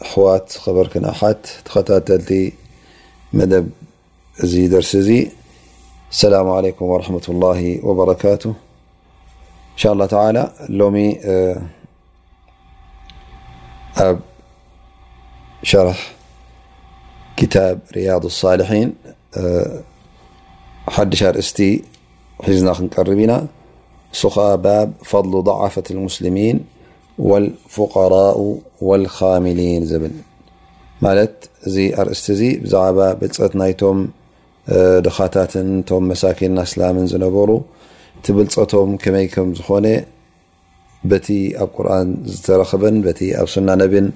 أخوا خبركناحت تخطاتلت مب زي درسزي السلام عليكم ورحمة الله وبركاته إن شاء الله تعالى الومي ب شرح كتاب رياض الصالحين حدشر استي حزنا نقربنا صخى باب فضل ضعفة المسلمين ወልፉቀራኡ ወልካሚሊን ዝብል ማለት እዚ ኣርእስቲ እዚ ብዛዕባ ብልፀት ናይቶም ድኻታትን ቶም መሳኪን ኣስላምን ዝነበሩ እቲ ብልፀቶም ከመይ ከም ዝኾነ በቲ ኣብ ቁርን ዝተረኽበን በቲ ኣብ ሱና ነቢን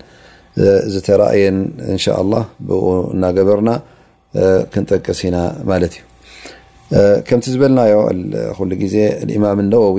ዝተረእየን እንሻ ላ ብኡ እናገበርና ክንጠቅስ ኢና ማለት እዩ ከምቲ ዝበልናዮ ኩሉ ግዜ እማም ነወዊ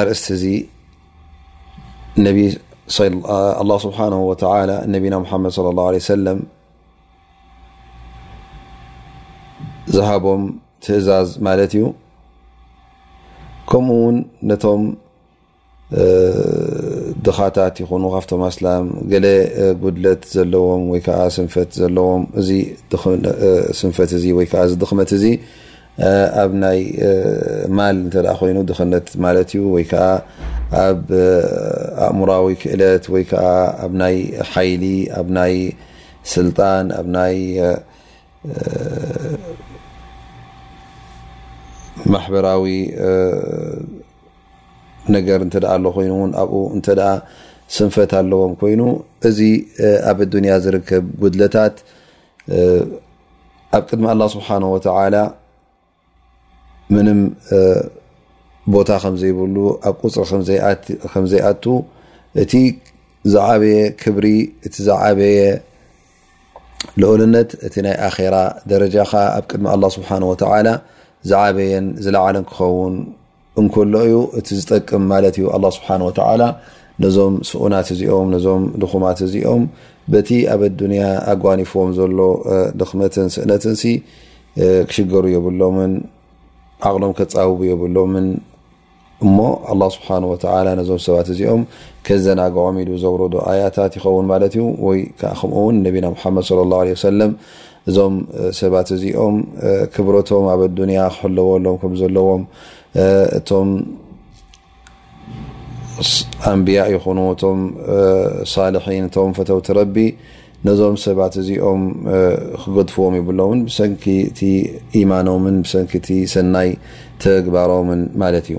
ኣርእስቲ እዚ ኣላ ስብሓን ወተላ ነቢና ሙሓመድ ለ ላ ለ ሰለም ዝሃቦም ትእዛዝ ማለት እዩ ከምኡ ውን ነቶም ድኻታት ይኹኑ ካብቶም ኣስላም ገለ ጉድለት ዘለዎም ወይከዓ ስንፈት ዘለዎም እዚ ስንፈት እዚ ወይከዓ እዚ ድኽመት እዚ ኣብ ናይ ማል እንተ ኮይኑ ድኽነት ማለት እዩ ወይ ከዓ ኣብ ኣእሙራዊ ክእለት ወይ ከዓ ኣብ ናይ ሓይሊ ኣብ ናይ ስልጣን ኣብ ናይ ማሕበራዊ ነገር እተ ኣሎ ኮይኑ ውን ኣብኡ እንተ ስንፈት ኣለዎም ኮይኑ እዚ ኣብ ኣዱንያ ዝርከብ ጉድለታት ኣብ ቅድሚ ኣላ ስብሓን ወተላ ምንም ቦታ ከምዘይብሉ ኣብ ቁፅሪ ከምዘይኣቱ እቲ ዝዓበየ ክብሪ እቲ ዝዓበየ ልኦልነት እቲ ናይ ኣራ ደረጃ ከዓ ኣብ ቅድሚ ኣላ ስብሓን ወተላ ዝዓበየን ዝለዓለን ክኸውን እንከሎ እዩ እቲ ዝጠቅም ማለት እዩ ኣላ ስብሓን ወተዓላ ነዞም ስኡናት እዚኦም ነዞም ድኹማት እዚኦም በቲ ኣብ ኣዱንያ ኣጓኒፍዎም ዘሎ ድኽመትን ስእነትንሲ ክሽገሩ የብሎምን ዓቕሎም ከፃውቡ የብሎምን እሞ ኣላ ስብሓን ወተላ ነዞም ሰባት እዚኦም ከዘናግዖም ኢሉ ዘውረዶ ኣያታት ይኸውን ማለት እዩ ወይ ከዓ ከምኡውን ነቢና ሙሓመድ ለ ላ ለ ሰለም እዞም ሰባት እዚኦም ክብረቶም ኣብ ኣዱንያ ክሕለወሎም ከም ዘለዎም እቶም ኣንብያ ይኹኑ እቶም ሳልሒን እቶም ፈተውቲ ረቢ ነዞም ሰባት እዚኦም ክገድፍዎም ይብሎምን ብሰንኪ እቲ ኢማኖምን ብሰንኪ እቲ ሰናይ ተግባሮምን ማለት እዩ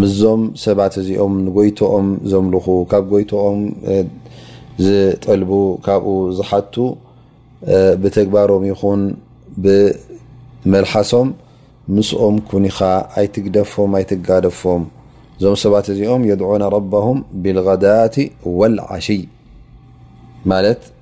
ምስዞም ሰባት እዚኦም ንጎይትኦም ዘምልኹ ካብ ጎይትኦም ዝጠልቡ ካብኡ ዝሓቱ ብተግባሮም ይኹን ብመልሓሶም ምስኦም ኩኒኻ ኣይትግደፎም ኣይትጋደፎም እዞም ሰባት እዚኦም የድዑነ ረቦም ብልغዳት ወልዓሽይ ማለት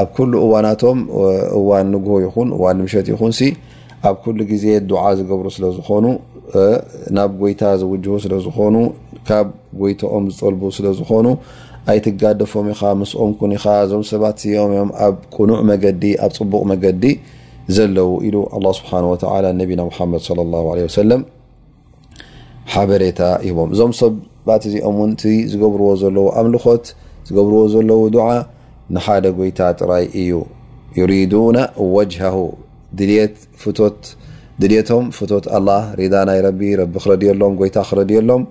ኣብ ኩሉ እዋናቶም እዋን ንግሆ ይኹን እዋን ምሸት ይኹን ሲ ኣብ ኩሉ ግዜ ዱዓ ዝገብሩ ስለ ዝኾኑ ናብ ጎይታ ዝውጅሁ ስለ ዝኾኑ ካብ ጎይታኦም ዝጠልቡ ስለ ዝኾኑ ኣይትጋደፎም ኢኻ ምስኦም ኩን ኢኻ እዞም ሰባት ሲኦም እዮም ኣብ ቅኑዕ መገዲ ኣብ ፅቡቕ መገዲ ዘለው ኢሉ ኣላ ስብሓን ወተላ ነቢና ሙሓመድ ለ ላ ለ ወሰለም ሓበሬታ ሂቦም እዞም ሰባት እዚኦም ውን እቲ ዝገብርዎ ዘለዉ ኣምልኾት ዝገብርዎ ዘለዉ ድዓ ንሓደ ጎይታ ጥራይ እዩ ዩሪዱና ወጅሃሁ ድልት ፍቶት ድልቶም ፍቶት ኣላ ሪዳ ናይ ረቢ ረቢ ክረድየሎም ጎይታ ክረድየሎም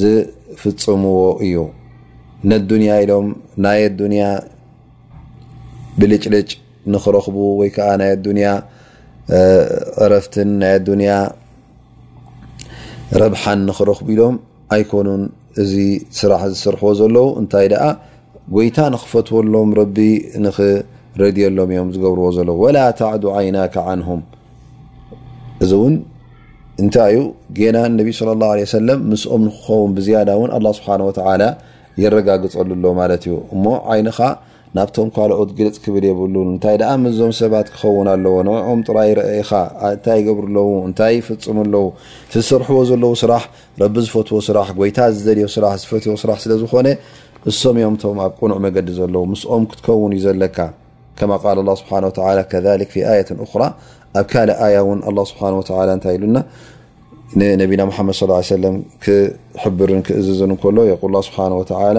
ዝፍፅምዎ እዩ ነዱንያ ኢሎም ናይ ኣዱንያ ብልጭልጭ ንኽረኽቡ ወይ ከዓ ናይ ኣዱንያ ዕረፍትን ናይ ኣዱንያ ረብሓን ንክረክቡ ኢሎም ኣይኮኑን እዚ ስራሕ ዝስርሕዎ ዘለዉ እንታይ ደኣ ጎይታ ንክፈትወሎም ረቢ ንክረድየሎም እዮም ዝገብርዎ ዘለዉ ወላ ተዕዱ ዓይናካ ዓንሁም እዚ እውን እንታይ እዩ ጌና ነቢ ስለ ላ ለ ሰለም ምስኦም ንክኸውን ብዝያዳ እውን ኣላ ስብሓን ወተዓላ የረጋግፀሉ ኣሎ ማለት እዩ እሞ ዓይንኻ ናብቶም ካልኦት ግልጽ ክብል የብሉን እንታይ ደኣ ምስዞም ሰባት ክኸውን ኣለዎ ንዕኦም ጥራይ ረእ ኢኻ እንታይ ይገብሩ ኣለዉ እንታይ ይፍጽሙ ኣለዉ እቲ ዝሰርሕዎ ዘለዉ ስራሕ ረቢ ዝፈትዎ ስራሕ ጎይታ ዝደልዮ ስራሕ ዝፈትዎ ስራሕ ስለ ዝኾነ እሶም እዮም ቶም ኣብ ቅኑዕ መገዲ ዘለዉ ምስኦም ክትከውን እዩ ዘለካ ከማ ቃል ኣላ ስብሓን ወተላ ከሊክ ፊ ኣየትን እኹራ ኣብ ካልእ ኣያ እውን ኣላ ስብሓን ወተላ እንታይ ኢሉና ንነቢና መሓመድ ስ ሰለም ክሕብርን ክእዝዝን ከሎ የቁላ ስብሓን ወተላ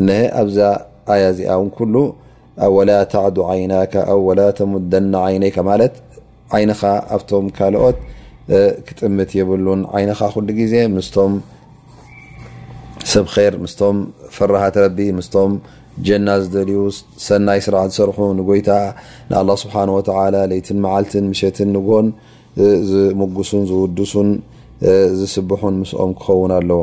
እነሀ ኣብዛ ኣያ እዚኣ ውን ኩሉ ወላ ተዕዱ ዓይናካ ኣው ወላ ተሙደና ዓይነይካ ማለት ዓይንኻ ኣብቶም ካልኦት ክጥምት የብሉን ዓይንኻ ኩሉ ግዜ ምስቶም ሰብ ር ምስቶም ፈራሃት ረቢ ምስቶም ጀና ዝደልዩ ሰናይ ስራሕ ዝሰርሑ ንጎይታ ንኣላ ስብሓን ወተላ ለይትን መዓልትን ምሸትን ንጎን ዝምጉሱን ዝውድሱን ዝስብሑን ምስኦም ክኸውን ኣለዎ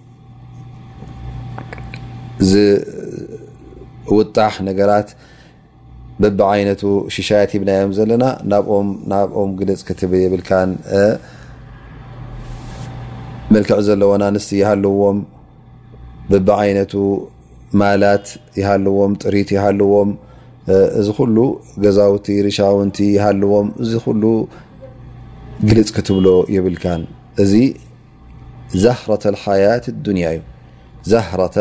ዝውጣሕ ነገራት በብዓይነቱ ሽሻያት ሂብናዮም ዘለና ናብኦም ናብኦም ግልፅ ክትብ የብልካን መልክዕ ዘለዎን ኣንስት ይሃልዎም በብዓይነቱ ማላት ይሃልዎም ጥሪት ይሃልዎም እዚ ኩሉ ገዛውቲ ርሻውንቲ ይሃልዎም እዚ ኩሉ ግልፅ ክትብሎ የብልካን እዚ ዛህረተ ሓያት ዱንያ እዩ ዛህረተ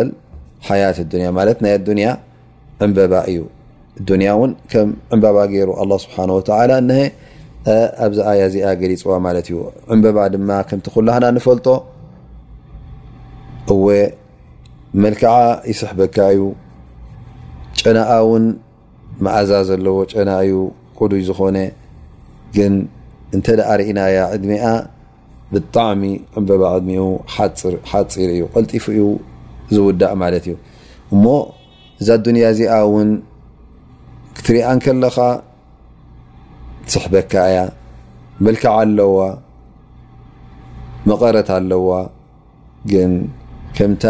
ሓያት ዱንያ ማለት ናይ ኣዱንያ ዕምበባ እዩ ዱንያ እውን ከም ዕምበባ ገይሩ ኣላ ስብሓን ወተላ እነሀ ኣብዚ ኣያ እዚኣ ገሊፅዋ ማለት እዩ ዕምበባ ድማ ከምቲ ኩላህና ንፈልጦ እወ መልክዓ ይስሕበካ እዩ ጨናኣ እውን መኣዛ ዘለዎ ጨና እዩ ቅዱይ ዝኾነ ግን እንተ ደኣ ርእናያ ዕድሚኣ ብጣዕሚ ዕንበባ ዕድሚኡ ሓፂር እዩ ቀልጢፉ እዩ ዝውዳእ ማለት እዩ እሞ እዛ ኣዱንያ እዚኣ እውን ክትሪኣ ከለኻ ትስሕበካ እያ መልክዓ ኣለዋ መቐረት ኣለዋ ግን ከምታ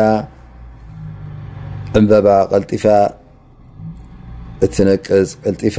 ዕንበባ ቀልጢፋ እትነቅፅ ቀልጢፋ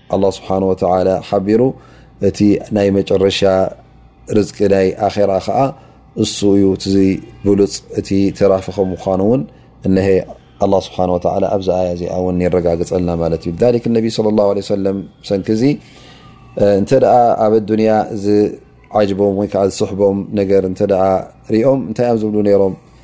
ኣላህ ስብሓን ወተዓላ ሓቢሩ እቲ ናይ መጨረሻ ርዝቂ ናይ ኣኼራ ከዓ እሱ እዩ ትዙይ ብሉፅ እቲ ተራፊ ከም ምዃኑ እውን እነሀ ኣላ ስብሓን ወተዓላ ኣብዛ ኣያ እዚኣ እውን የረጋግፀልና ማለት እዩ ሊክ እነቢ ስለ ላሁ ለ ሰለም ሰንኪ እዙ እንተ ደኣ ኣብ ኣዱንያ ዝዓጅቦም ወይ ከዓ ዝስሕቦም ነገር እንተ ሪኦም እንታይ እዮም ዝብሉ ነይሮም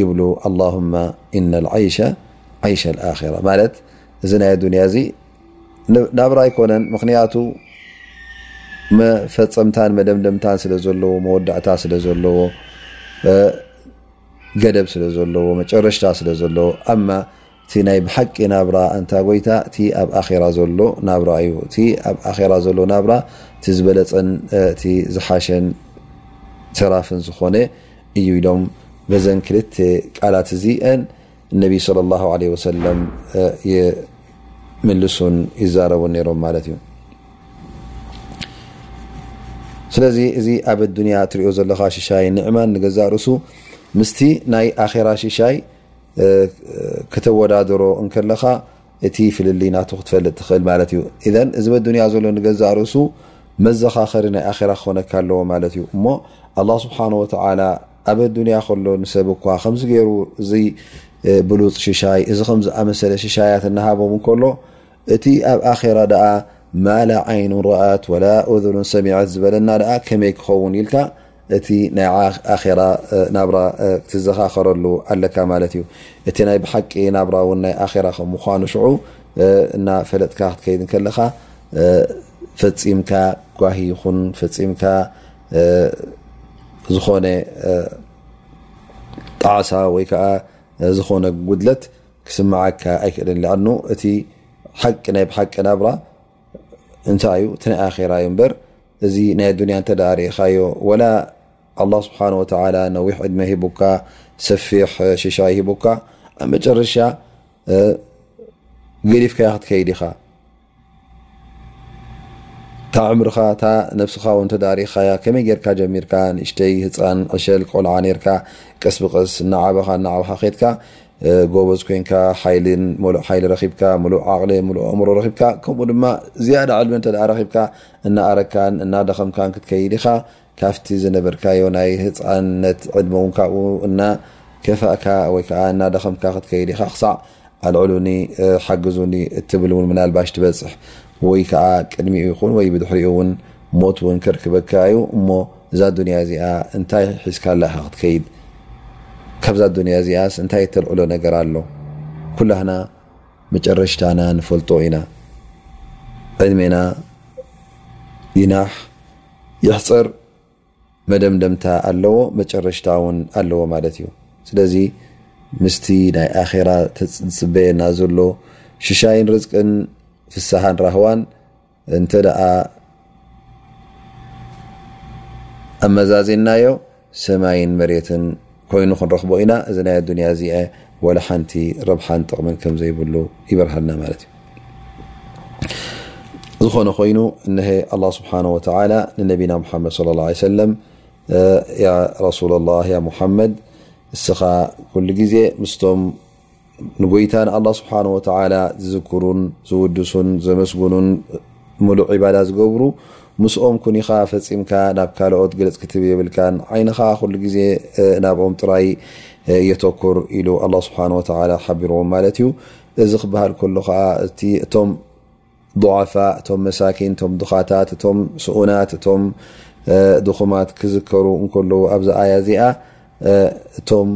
ይብሉ ኣላሁማ ኢነ ልዓይሸ ዓይሸ ልኣራ ማለት እዚ ናይ ኣዱንያ እዚ ናብራ ኣይኮነን ምክንያቱ መፈፀምታን መደምደምታን ስለ ዘለዎ መወዳእታ ስለ ዘለዎ ገደብ ስለ ዘለዎ መጨረሽታ ስለ ዘለዎ ኣማ እቲ ናይ ብሓቂ ናብራ ኣንታ ጎይታ እቲ ኣብ ኣኼራ ዘሎ ናብራ እዩ እቲ ኣብ ኣኼራ ዘሎ ናብራ እቲ ዝበለጸን እቲ ዝሓሸን ተራፍን ዝኾነ እዩ ኢሎም በዘን ክልተ ቃላት እዚኤን ነቢ صለ ላሁ ለ ወሰለም የምልሱን ይዛረቡን ነይሮም ማለት እዩ ስለዚ እዚ ኣብ ኣዱንያ እትሪኦ ዘለካ ሽሻይ ንዕማን ንገዛእ ርእሱ ምስቲ ናይ ኣኼራ ሽሻይ ክተወዳድሮ እንከለኻ እቲ ፍልል ናቱ ክትፈልጥ ትኽእል ማለት እዩ እዘን እዚ በዱንያ ዘሎ ንገዛእ ርእሱ መዘኻኸሪ ናይ ኣራ ክኾነካ ኣለዎ ማለት እዩ እሞ ኣላ ስብሓን ወተላ ኣብ ኣዱንያ ከሎ ንሰብ እኳ ከምዚ ገይሩ እዚ ብሉፅ ሽሻይ እዚ ከምዝኣመሰለ ሽሻያት እናሃቦም እንከሎ እቲ ኣብ ኣራ ደኣ ማላ ዓይኑን ረኣት ወላ እዝሉን ሰሚዐት ዝበለና ደኣ ከመይ ክኸውን ኢልካ እቲ ናይ ኣራ ናብራ ትዘኻኸረሉ ኣለካ ማለት እዩ እቲ ናይ ብሓቂ ናብራ ውን ናይ ኣራ ከም ምኳኑ ሽዑ እና ፈለጥካ ክትከይድ ከለካ ፈፂምካ ጓሂ ይኹን ፈፂምካ ዝኾነ ጣዕሳ ወይ ከዓ ዝኾነ ጉድለት ክስምዓካ ኣይክእልን ኣ እቲ ሓቂ ናይ ብሓቂ ናብራ እንታይ እዩ እቲ ናይ ኣራ እዩ በር እዚ ናይ ኣዱኒያ እተ ርእኻዮ ወላ ኣላ ስብሓን ወተላ ነዊሕ ዕድመ ሂቡካ ሰፊሕ ሽሻይ ሂቡካ ኣብ መጨረሻ ገዲፍካያ ክትከይድ ኢኻ እታ ዕምርኻ እታ ነብስኻ ው እተ ርእኻያ ከመይ ጌርካ ጀሚርካ ንእሽተይ ህፃን ዕሸል ቆልዓ ነርካ ቀስ ብቀስ እናዓበኻ እናዓበኻ ከትካ ጎበዝ ኮይንካ ሓይሊ መሉእ ሓይሊ ረኺብካ ምሉእ ዓቕሊ ምሉእ ኣእምሮ ረኺብካ ከምኡ ድማ ዝያዳ ዕድመ እንተ ረኺብካ እናኣረካን እናደኸምካን ክትከይድ ኢኻ ካፍቲ ዝነበርካዮ ናይ ህፃነት ዕድመ እውን ካብኡ እና ከፋእካ ወይ ከዓ እናደኸምካ ክትከይድ ኢኻ ክሳዕ ኣልዕሉኒ ሓግዙኒ እትብል እውን ምናልባሽ ትበፅሕ ወይ ከዓ ቅድሚኡ ይኹን ወይ ብድሕሪኡ እውን ሞት እውን ከርክበካ እዩ እሞ እዛ ኣዱንያ እዚኣ እንታይ ሒዝካላ ኢኻ ክትከይድ ካብዛ ኣዱንያ እዚኣስ እንታይ እተልዕሎ ነገር ኣሎ ኩላህና መጨረሽታና ንፈልጦ ኢና ዕድሜና ይናሕ ይሕፅር መደምደምታ ኣለዎ መጨረሽታ ውን ኣለዎ ማለት እዩ ስለዚ ምስቲ ናይ ኣራ ተፅበየና ዘሎ ሽሻይን ርዝቅን ፍሳሃን ራህዋን እንተ ኣመዛዚናዮ ሰማይን መሬትን ኮይኑ ክንረክቦ ኢና እዚ ናይ ኣዱንያ እዚ ዋላ ሓንቲ ረብሓን ጥቕምን ከም ዘይብሉ ይበርሃልና ማለት እዩ ዝኾነ ኮይኑ እነ ኣላ ስብሓን ወተላ ንነቢና ሙሓመድ ለ ላ ሰለም ረሱላ ላ ሙሓመድ እስኻ ኩሉ ግዜ ምስቶም ንጎይታ ንኣላ ስብሓን ወተላ ዝዝክሩን ዝውድሱን ዘመስግኑን ምሉእ ዕባዳ ዝገብሩ ምስኦም ኩኒኻ ፈፂምካ ናብ ካልኦት ግልፅ ክትብ የብልካን ዓይንኻ ኩሉ ግዜ ናብኦም ጥራይ የተኩር ኢሉ ኣላ ስብሓ ወተ ሓቢርዎም ማለት እዩ እዚ ክበሃል ከሎ ከዓ እቲ እቶም ዱዓፋ እቶም መሳኪን እቶም ድኻታት እቶም ስኡናት እቶም ድኹማት ክዝከሩ እንከለዉ ኣብዚ ኣያ እዚኣ እቶም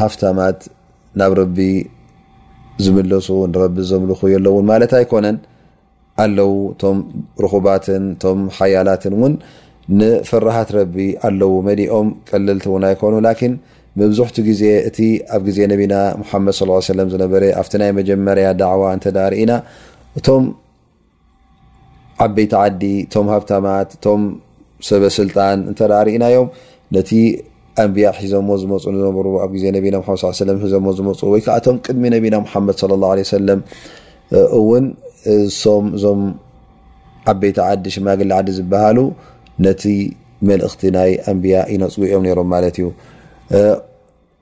ሃፍታማት ናብ ረቢ ዝምለሱ ንረቢ ዘምልኹ የለውን ማለት ኣይኮነን ኣለው እቶም ርኹባትን እቶም ሓያላትን እውን ንፈራሃት ረቢ ኣለው መሊኦም ቀለልቲ እውን ኣይኮኑ ላኪን መብዝሕቲ ግዜ እቲ ኣብ ግዜ ነቢና ሙሓመድ ስ ሰለም ዝነበረ ኣብቲ ናይ መጀመርያ ዳዕዋ እንተዳርእና እቶም ዓበይቲ ዓዲ እቶም ሃብታማት እቶም ሰበ ስልጣን እንተ ርኢናዮም ነቲ ኣንብያ ሒዞሞ ዝመፁ ዝነበሩ ኣብ ግዜ ነቢና ሓመድ ስ ሰለም ሒዞሞ ዝመፁ ወይ ከዓ እቶም ቅድሚ ነቢና ሓመድ ለ ላ ለ ሰለም እውን እሶም እዞም ዓበይቲ ዓዲ ሽማግሊ ዓዲ ዝበሃሉ ነቲ መልእኽቲ ናይ ኣንብያ ይነፅጉ እዮም ነይሮም ማለት እዩ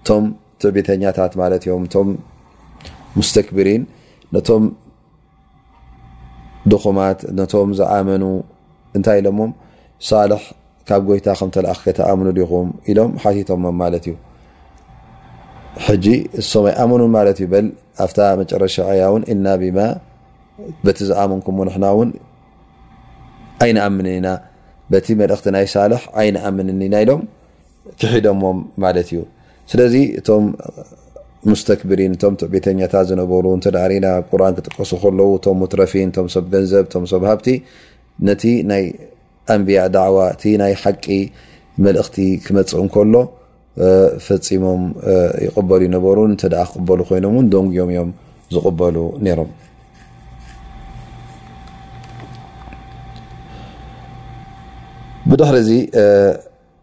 እቶም ትዕቢተኛታት ማለት እዮም እቶም ሙስተክብሪን ነቶም ድኹማት ነቶም ዝኣመኑ እንታይ ኢሎሞም ሳልሕ ካብ ጎይታ ከም ተለኣኽ ከተኣምኑ ዲኹም ኢሎም ሓቲቶሞም ማለት እዩ ሕጂ እሶም ኣይኣመኑን ማለት እዩ በል ኣብታ መጨረሻ ዕያ እውን እና ብማ በቲ ዝኣመንኩምዎ ንሕና እውን ኣይንኣምንን ኢና በቲ መልእኽቲ ናይ ሳልሕ ኣይንኣምንን ኢና ኢሎም ክሒዶሞም ማለት እዩ ስለዚ እቶም ሙስተክብሪን እቶም ትዕቢተኛታት ዝነበሩ እንተ ሪኢና ኣብ ቁርን ክጥቀሱ ከለዉ እቶም ሙትረፊን እቶም ሰብ ገንዘብ እቶም ሰብ ሃብቲ ነቲ ናይ ኣንብያ ዳዕዋ እቲ ናይ ሓቂ መልእኽቲ ክመፅእ እንከሎ ፈፂሞም ይቕበሉ ይነበሩ እንተ ክቕበሉ ኮይኖም እውን ደንጉዮም እዮም ዝቕበሉ ነይሮም ብድሕሪ እዚ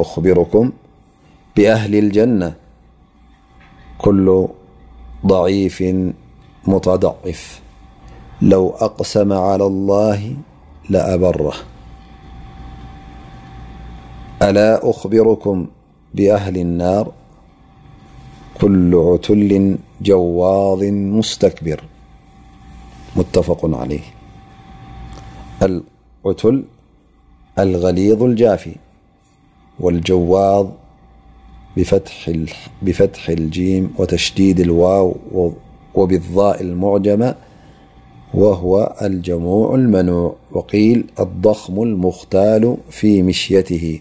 أخبركم بأهل الجنة كل ضعيف متضعف لو أقسم على الله لأبره ألا أخبركم بأهل النار كل عتل جواظ مستكبر متفق عليه العتل الغليظ الجافي والجواظ بفتح الجيم وتشديد الواو وبالضاء المعجمة وهو الجموع المنوع وقيل الضخم المختال في مشيته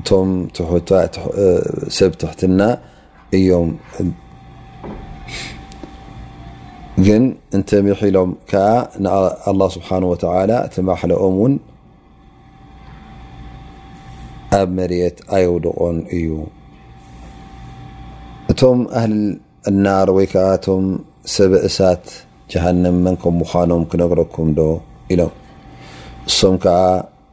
እቶም ትሑታት ሰብ ትሕትና እዮም ግን እንተ ምሒሎም ከኣ ንኣላህ ስብሓን ወተዓላ እቲ ማሕለኦም እውን ኣብ መሬት ኣየውድቖን እዩ እቶም ኣህሊ ኣናር ወይ ከዓ እቶም ሰበ እሳት ጀሃንም መን ከም ምዃኖም ክነግረኩም ዶ ኢሎም እሶም ከዓ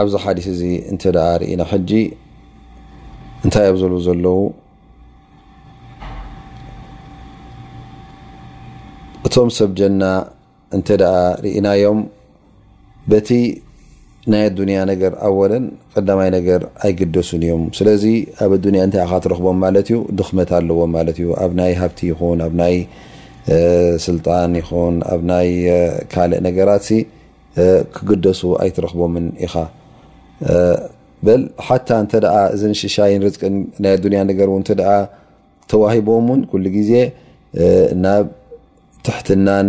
ኣብዚ ሓዲስ እዚ እንተ ርኢና ሕጂ እንታይ ኣብ ዘሉ ዘለዉ እቶም ሰብ ጀና እንተ ርኢናዮም በቲ ናይ ኣዱንያ ነገር ኣወለን ቀዳማይ ነገር ኣይግደሱን እዮም ስለዚ ኣብ ኣዱንያ እንታይ ኢካ ትረክቦም ማለት እዩ ድክመት ኣለዎም ማለት እዩ ኣብ ናይ ሃብቲ ይኹን ኣብ ናይ ስልጣን ይኹን ኣብ ናይ ካልእ ነገራት ክግደሱ ኣይትረኽቦምን ኢኻ በል ሓታ እንተ እዚ ንሽሻይን ርዝቅን ናይ ኣዱንያ ነገር እተ ተዋሂቦም ውን ኩሉ ግዜ ናብ ትሕትናን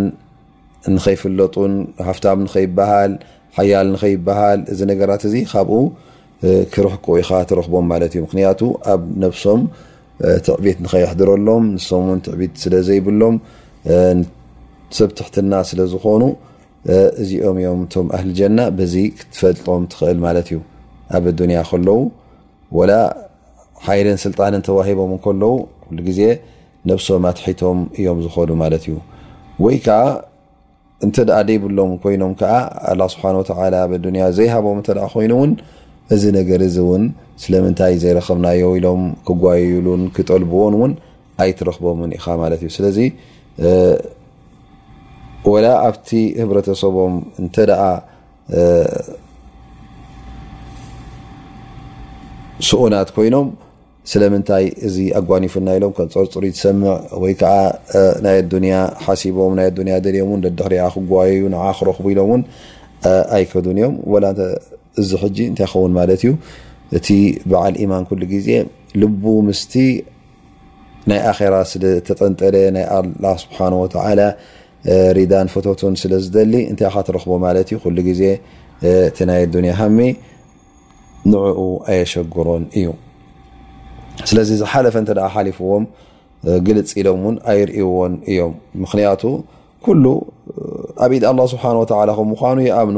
ንኸይፍለጡን ሃፍታም ንኸይበሃል ሓያል ንኸይበሃል እዚ ነገራት እዚ ካብኡ ክርሕቁ ኢኻ ትረኽቦም ማለት እዩ ምክንያቱ ኣብ ነብሶም ትዕቢት ንኸይሕድረሎም ንሶም ውን ትዕቢት ስለ ዘይብሎም ሰብ ትሕትና ስለ ዝኾኑ እዚኦም እዮም እቶም ኣህሊ ጀና በዚ ክትፈልጦም ትኽእል ማለት እዩ ኣብ ኣዱንያ ከለዉ ወላ ሓይልን ስልጣንን ተዋሂቦም እንከለዉ ኩሉ ግዜ ነብሶም ኣትሒቶም እዮም ዝኾኑ ማለት እዩ ወይ ከዓ እንተ ዘይብሎም ኮይኖም ከዓ ኣላ ስብሓን ወተላ ኣብ ኣዱንያ ዘይሃቦም እተ ኮይኑ እውን እዚ ነገር እዚ እውን ስለምንታይ ዘይረኸብናዮ ኢሎም ክጓይሉን ክጠልብዎን እውን ኣይትረክቦምን ኢካ ማለት እዩ ስለዚ ወላ ኣብቲ ህብረተሰቦም እንተ ስኡናት ኮይኖም ስለምንታይ እዚ ኣጓኒፉና ኢሎም ከፀርፅሩ ትሰምዕ ወይ ከዓ ናይ ኣዱንያ ሓሲቦም ናይ ኣዱንያ ደልዮም ውን ደድሕሪያ ክጓየዩ ንዓ ክረኽቡ ኢሎም ውን ኣይከዱን እዮም ወላ እዚ ሕጂ እንታይ ይኸውን ማለት እዩ እቲ በዓል ኢማን ኩሉ ግዜ ልቡ ምስቲ ናይ ኣራ ስለተጠንጠለ ናይ ኣላ ስብሓን ወተላ ሪዳን ፈቶትን ስለ ዝደሊ እንታይ ካ ትረኽቦ ማለት እዩ ኩሉ ግዜ እቲ ናይ ኣዱንያ ሃሚ ንዕኡ ኣየሸግሮን እዩ ስለዚ ዝሓለፈ እንተ ሓሊፍዎም ግልፅ ኢሎም እውን ኣይርእዎን እዮም ምክንያቱ ኩሉ ኣብ ኢድ ኣላ ስብሓን ወተላ ከም ምኳኑ ይኣምኑ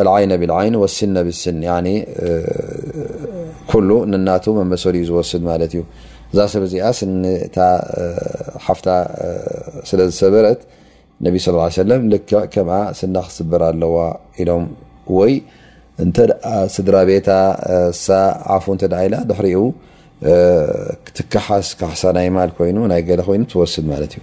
ኣልዓይነ ብልዓይን ወስነ ብስን ኩሉ ንናቱ መመሰሉ ዩ ዝወስድ ማለት እዩ እዛ ሰብ እዚኣ ስኒታ ሓፍታ ስለ ዝሰበረት ነቢ ስ ሰለም ልክዕ ከምኣ ስና ክስብር ኣለዋ ኢሎም ወይ እንተ ስድራ ቤታ ሳ ዓፉ እንተ ኢላ ድሕሪኡ ትከሓስ ካሕሳ ናይ ማል ኮይኑ ናይ ገለ ኮይኑ ትወስድ ማለት እዩ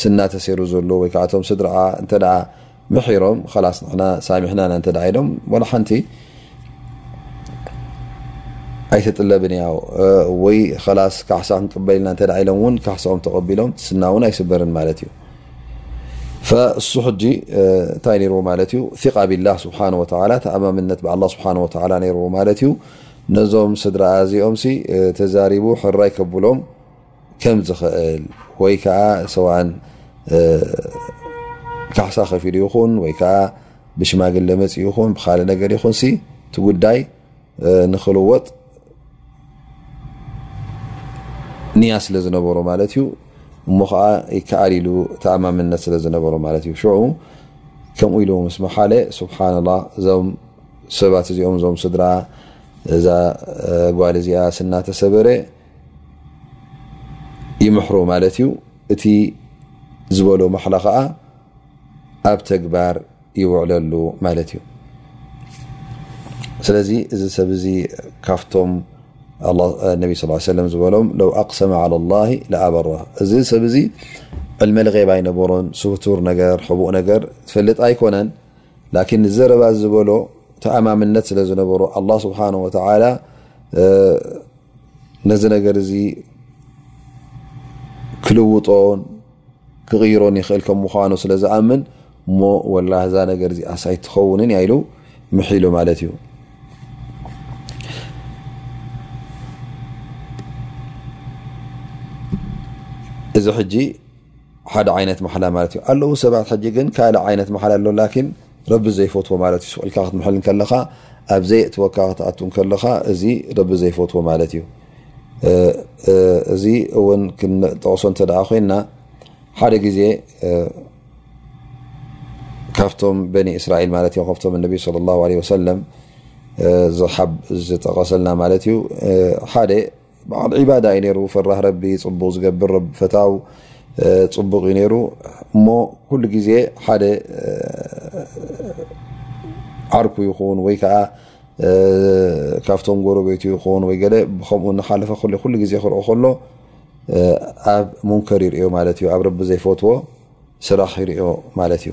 ስና ተሰሩ ዘሎ ወይ ከዓ ቶም ስድርዓ እንተ ምሒሮም ላስ ንና ሳሚሕናና እተ ኢሎም ዋላ ሓንቲ ኣይተጥለብን እያ ወይ ላስ ካሕሳ ክንቅበልና እተ ኢሎም ውን ካሕሳኦም ተቐቢሎም ስና እውን ኣይስበርን ማለት እዩ እሱ ሕጂ እንታይ ነርዎ ማለት እዩ ቃ ቢላ ስብሓ ወላ ተኣማምነት ብኣ ስብሓ ወላ ነርዎ ማለት እዩ ነዞም ስድራኣ እዚኦም ተዛሪቡ ሕራይ ከብሎም ከም ዝኽእል ወይ ከዓ ሰውኣን ካሕሳ ከፊሉ ይኹን ወይ ከዓ ብሽማግለ መፅ ይኹን ብካልእ ነገር ይኹን ሲ እቲ ጉዳይ ንክልወጥ ንያ ስለ ዝነበሮ ማለት እዩ እሞ ከዓ ይከኣል ኢሉ ተኣማምነት ስለ ዝነበሮ ማለት እዩ ሽዑ ከምኡ ኢሉ ምስ መሓለ ስብሓንላ እዞም ሰባት እዚኦም እዞም ስድራ እዛ ጓል እዚኣ ስናተሰበረ ይምሕሮ ማለት እዩ እቲ ዝበሎ ማሓላ ከዓ ኣብ ተግባር ይውዕለሉ ማለት እዩ ስለዚ እዚ ሰብ እዚ ካብቶም ነቢ ስ ሰለ ዝበሎም ለው ኣቅሰመ ዓ ላ ኣበራ እዚ ሰብ እዚ ዕልመ ልባ ኣይነበሮን ስውቱር ነገር ሕቡእ ነገር ትፈልጥ ኣይኮነን ላኪን ዘረባ ዝበሎ ተኣማምነት ስለ ዝነበሮ ኣላ ስብሓን ወተላ ነዚ ነገር እዚ ክልውጦን ክቕይሮን ይኽእል ከም ምኳኑ ስለ ዝኣምን እሞ ወላ እዛ ነገር እዚ ኣሳይ ትኸውንን እያ ኢሉ ምሒሉ ማለት እዩ እዚ ሕጂ ሓደ ዓይነት ማሓላ ማለት እዩ ኣለዉ ሰባት ሕጂ ግን ካልእ ዓይነት ማሓላ ኣሎ ላኪን ረቢ ዘይፈትዎ ማለት እዩ ስቅኢልካ ክትምሕል ከለኻ ኣብ ዘየእትወካ ክትኣቱ ከለኻ እዚ ረቢ ዘይፈትዎ ማለት እዩ እዚ እውን ክንጠቕሶ እንተ ደኣ ኮይና ሓደ ግዜ ካብቶም በኒ እስራኤል ማለት እ ካብቶም ነቢ ስለ ላሁ ለ ወሰለም ዝሓብ ዝጠቐሰልና ማለት እዩ ሓደ በዓል ዒባዳ እዩ ነይሩ፣ ፈራህ ረቢ፣ ፅቡቕ ዝገብር፣ ረቢ ፈታው ፅቡቕ እዩ ነይሩ እሞ ኩሉ ግዜ ሓደ ዓርኩ ይኹን ወይ ከዓ ካብቶም ጎረቤቱ ይኹን ወይ ገለ ከምኡ እናሓለፈ ኩሉ ግዜ ክርኦ ከሎ ኣብ ሙንከር ይርዮ ማለት እዩ ኣብ ረቢ ዘይፈትዎ ስራሕ ይርዮ ማለት እዩ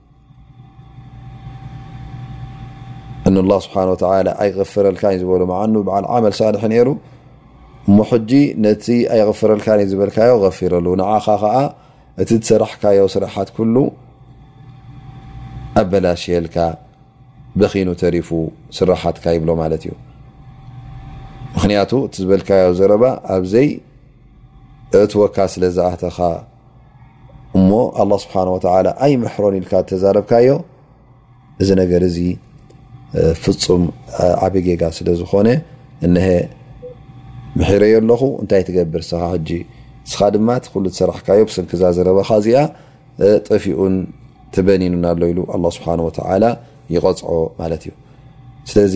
እ ላ ስብሓን ወተላ ኣይቕፍረልካ ዩ ዝበሎ መዓኑ በዓል ዓመል ሳልሒ ነይሩ እሞ ሕጂ ነቲ ኣይቕፍረልካ ዩ ዝበልካዮ ፊረሉ ንዓኻ ከዓ እቲ ዝሰራሕካዮ ስራሓት ኩሉ ኣበላሽየልካ በኺኑ ተሪፉ ስራሓትካ ይብሎ ማለት እዩ ምክንያቱ እቲ ዝበልካዮ ዘረባ ኣብዘይ እእትወካ ስለ ዝኣተኻ እሞ ኣላ ስብሓን ወተላ ኣይምሕሮን ኢልካ እተዛረብካዮ እዚ ነገር እዚ ፍፁም ዓብ ጌጋ ስለ ዝኾነ እነሀ ምሕረዮ ኣለኹ እንታይ ትገብር ስኻ ሕጂ ስኻ ድማ እቲ ኩሉ ዝሰራሕካዮ ብስንክዛ ዘረበኻ እዚኣ ጠፊኡን ተበኒኑን ኣሎ ኢሉ ኣላ ስብሓን ወተላ ይቐፅዖ ማለት እዩ ስለዚ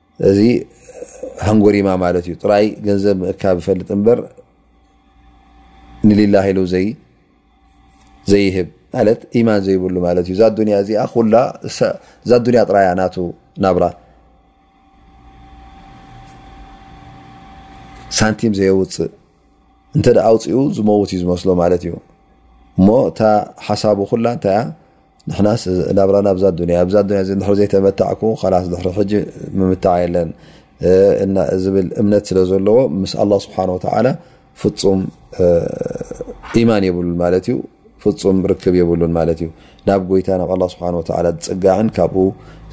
እዚ ሃንጎሪማ ማለት እዩ ጥራይ ገንዘብ ምእካብ ዝፈልጥ እምበር ንሊላሂ ኢሉ ዘይ ዘይህብ ማለት ኢማን ዘይብሉ ማለት እዩ እዛ ዱንያ እዚኣ ኩላ እዛ ዱንያ ጥራያ ናቱ ናብራ ሳንቲም ዘየውፅእ እንተ ኣውፅኡ ዝመውት እዩ ዝመስሎ ማለት እዩ እሞ እታ ሓሳቡ ኩላ እንታይ እያ ንሕናስ ናብራና ኣብዛ ኣዱንያ እያ፣ ኣብዛ ኣዱንያ እንድሕር ዘይተመታዕኩ ኸላስ ድሕሪ ሕጂ ምምታዕ የለን እና ዝብል እምነት ስለ ዘለዎ ምስ ኣላህ ስብሓን ወተዓላ ፍፁም ኢማን የብሉን ማለት እዩ፣ ፍፁም ርክብ የብሉን ማለት እዩ። ናብ ጎይታ ናብ ኣላህ ስብሓን ወተዓላ ዝፅጋዕን ካብኡ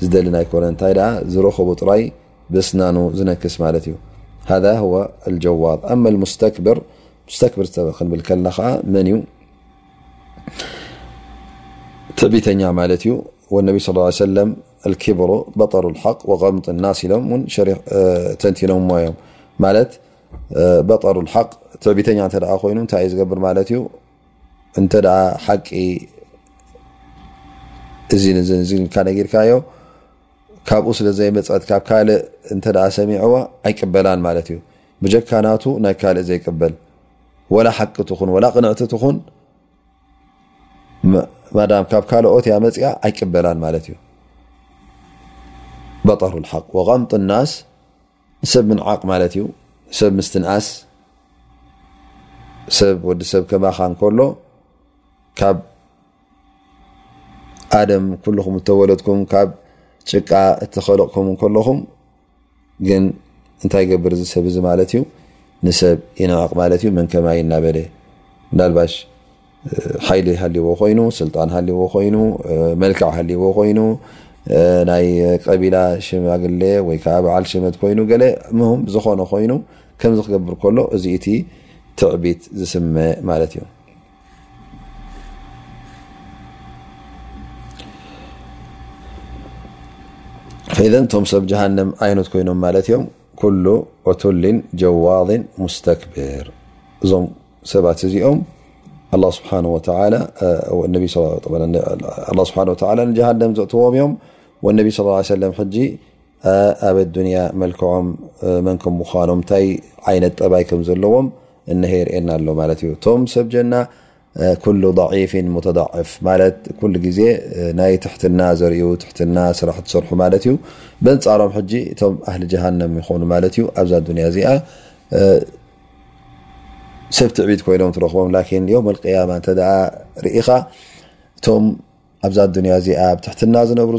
ዝደልን ኣይኮነን እንታይ ደኣ ዝረኸቡ ጥራይ በስናኑ ዝነክስ ማለት እዩ። ሃዛ ሁወ ኣልጀዋብ ኣመ ልሙስተክብር ሙስተክብር ዝተበ ክንብል ከልና ከዓ መን እዩ? ትዕቢተኛ ማለት እዩ ወነቢ ስ ሰለም ክብሩ በጠሩ ሓቅ ወቀምጡ ናስ ኢሎም ን ተንቲኖም ሞ እዮም ማለት በጠሩ ሓቅ ትዕቢተኛ እተ ኮይኑ እንታይ እዩ ዝገብር ማለት እዩ እንተ ሓቂ እዚ ንካ ነጊርካዮ ካብኡ ስለ ዘይመፀት ካብ ካልእ እተ ሰሚዕዋ ኣይቅበላን ማለት እዩ ብጀካናቱ ናይ ካልእ ዘይቅበል ወላ ሓቂ ትኹን ወላ ቅንዕቲ ትኹን ማዳም ካብ ካልኦት እያ መፅኣ ኣይቅበላን ማለት እዩ በጠሩ ሓቅ ወቀምጡ ናስ ንሰብ ምንዓቅ ማለት እዩ ሰብ ምስትንኣስ ሰብ ወዲ ሰብ ከማኻ እንከሎ ካብ ኣደም ኩልኹም እተወለድኩም ካብ ጭቃ እተኸልቕኩም እንከለኹም ግን እንታይ ይገብር እዚ ሰብ እዚ ማለት እዩ ንሰብ ይንዕቕ ማለት እዩ መን ከማይ እናበለ ምናልባሽ ሓይሊ ሃልዎ ኮይኑ ስልጣን ሃልዎ ኮይኑ መልክዕ ሃልዎ ኮይኑ ናይ ቀቢላ ሽማግለ ወይ ከዓ በዓል ሽመት ኮይኑ ገለ ምህም ዝኾነ ኮይኑ ከምዚ ክገብር ከሎ እዚ እቲ ትዕቢት ዝስመ ማለት እዩ ቶም ሰብ ጀሃንም ዓይነት ኮይኖም ማለት እዮም ኩሉ ኦቱሊን ጀዋሊን ሙስተክብር እዞም ሰባት እዚኦም ስብሓ ንጀሃንም ዘእትዎም እዮም ነቢ ስ ሰለ ሕጂ ኣብ ኣዱንያ መልክዖም መን ከም ምዃኖም እንታይ ዓይነት ጠባይ ከም ዘለዎም እነሀ የርእየና ኣሎ ማለት እዩ እቶም ሰብ ጀና ኩሉ ضዒፍን ሙተضዕፍ ማለት ኩሉ ግዜ ናይ ትሕትና ዘርዩ ትሕትና ስራሕ ትሰርሑ ማለት እዩ በንፃሮም ሕጂ እቶም ኣህሊ ጀሃንም ይኾኑ ማለት እዩ ኣብዛ ዱንያ እዚኣ ሰብ ትዕቢት ኮይኖም ትረኽቦም ላኪን ዮም ኣልቅያማ እንተ ርኢኻ እቶም ኣብዛ ኣዱንያ እዚኣ ኣብ ትሕትና ዝነብሩ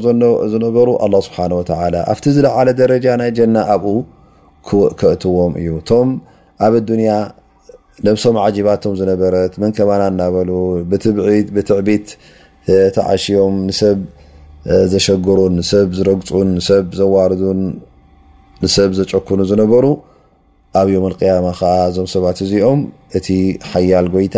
ዝነበሩ ኣላህ ስብሓን ወተዓላ ኣብቲ ዝለዓለ ደረጃ ናይ ጀና ኣብኡ ከእትዎም እዩ እቶም ኣብ ኣዱንያ ነብሶም ዓጂባቶም ዝነበረት መን ከማና እናበሉ ብትዕቢት ተዓሽዮም ንሰብ ዘሸግሩን ንሰብ ዝረግፁን ንሰብ ዘዋርዱን ንሰብ ዘጨኩኑ ዝነበሩ ኣብ ዮም ኣልቅያማ ከዓ እዞም ሰባት እዚኦም እቲ ሓያል ጎይታ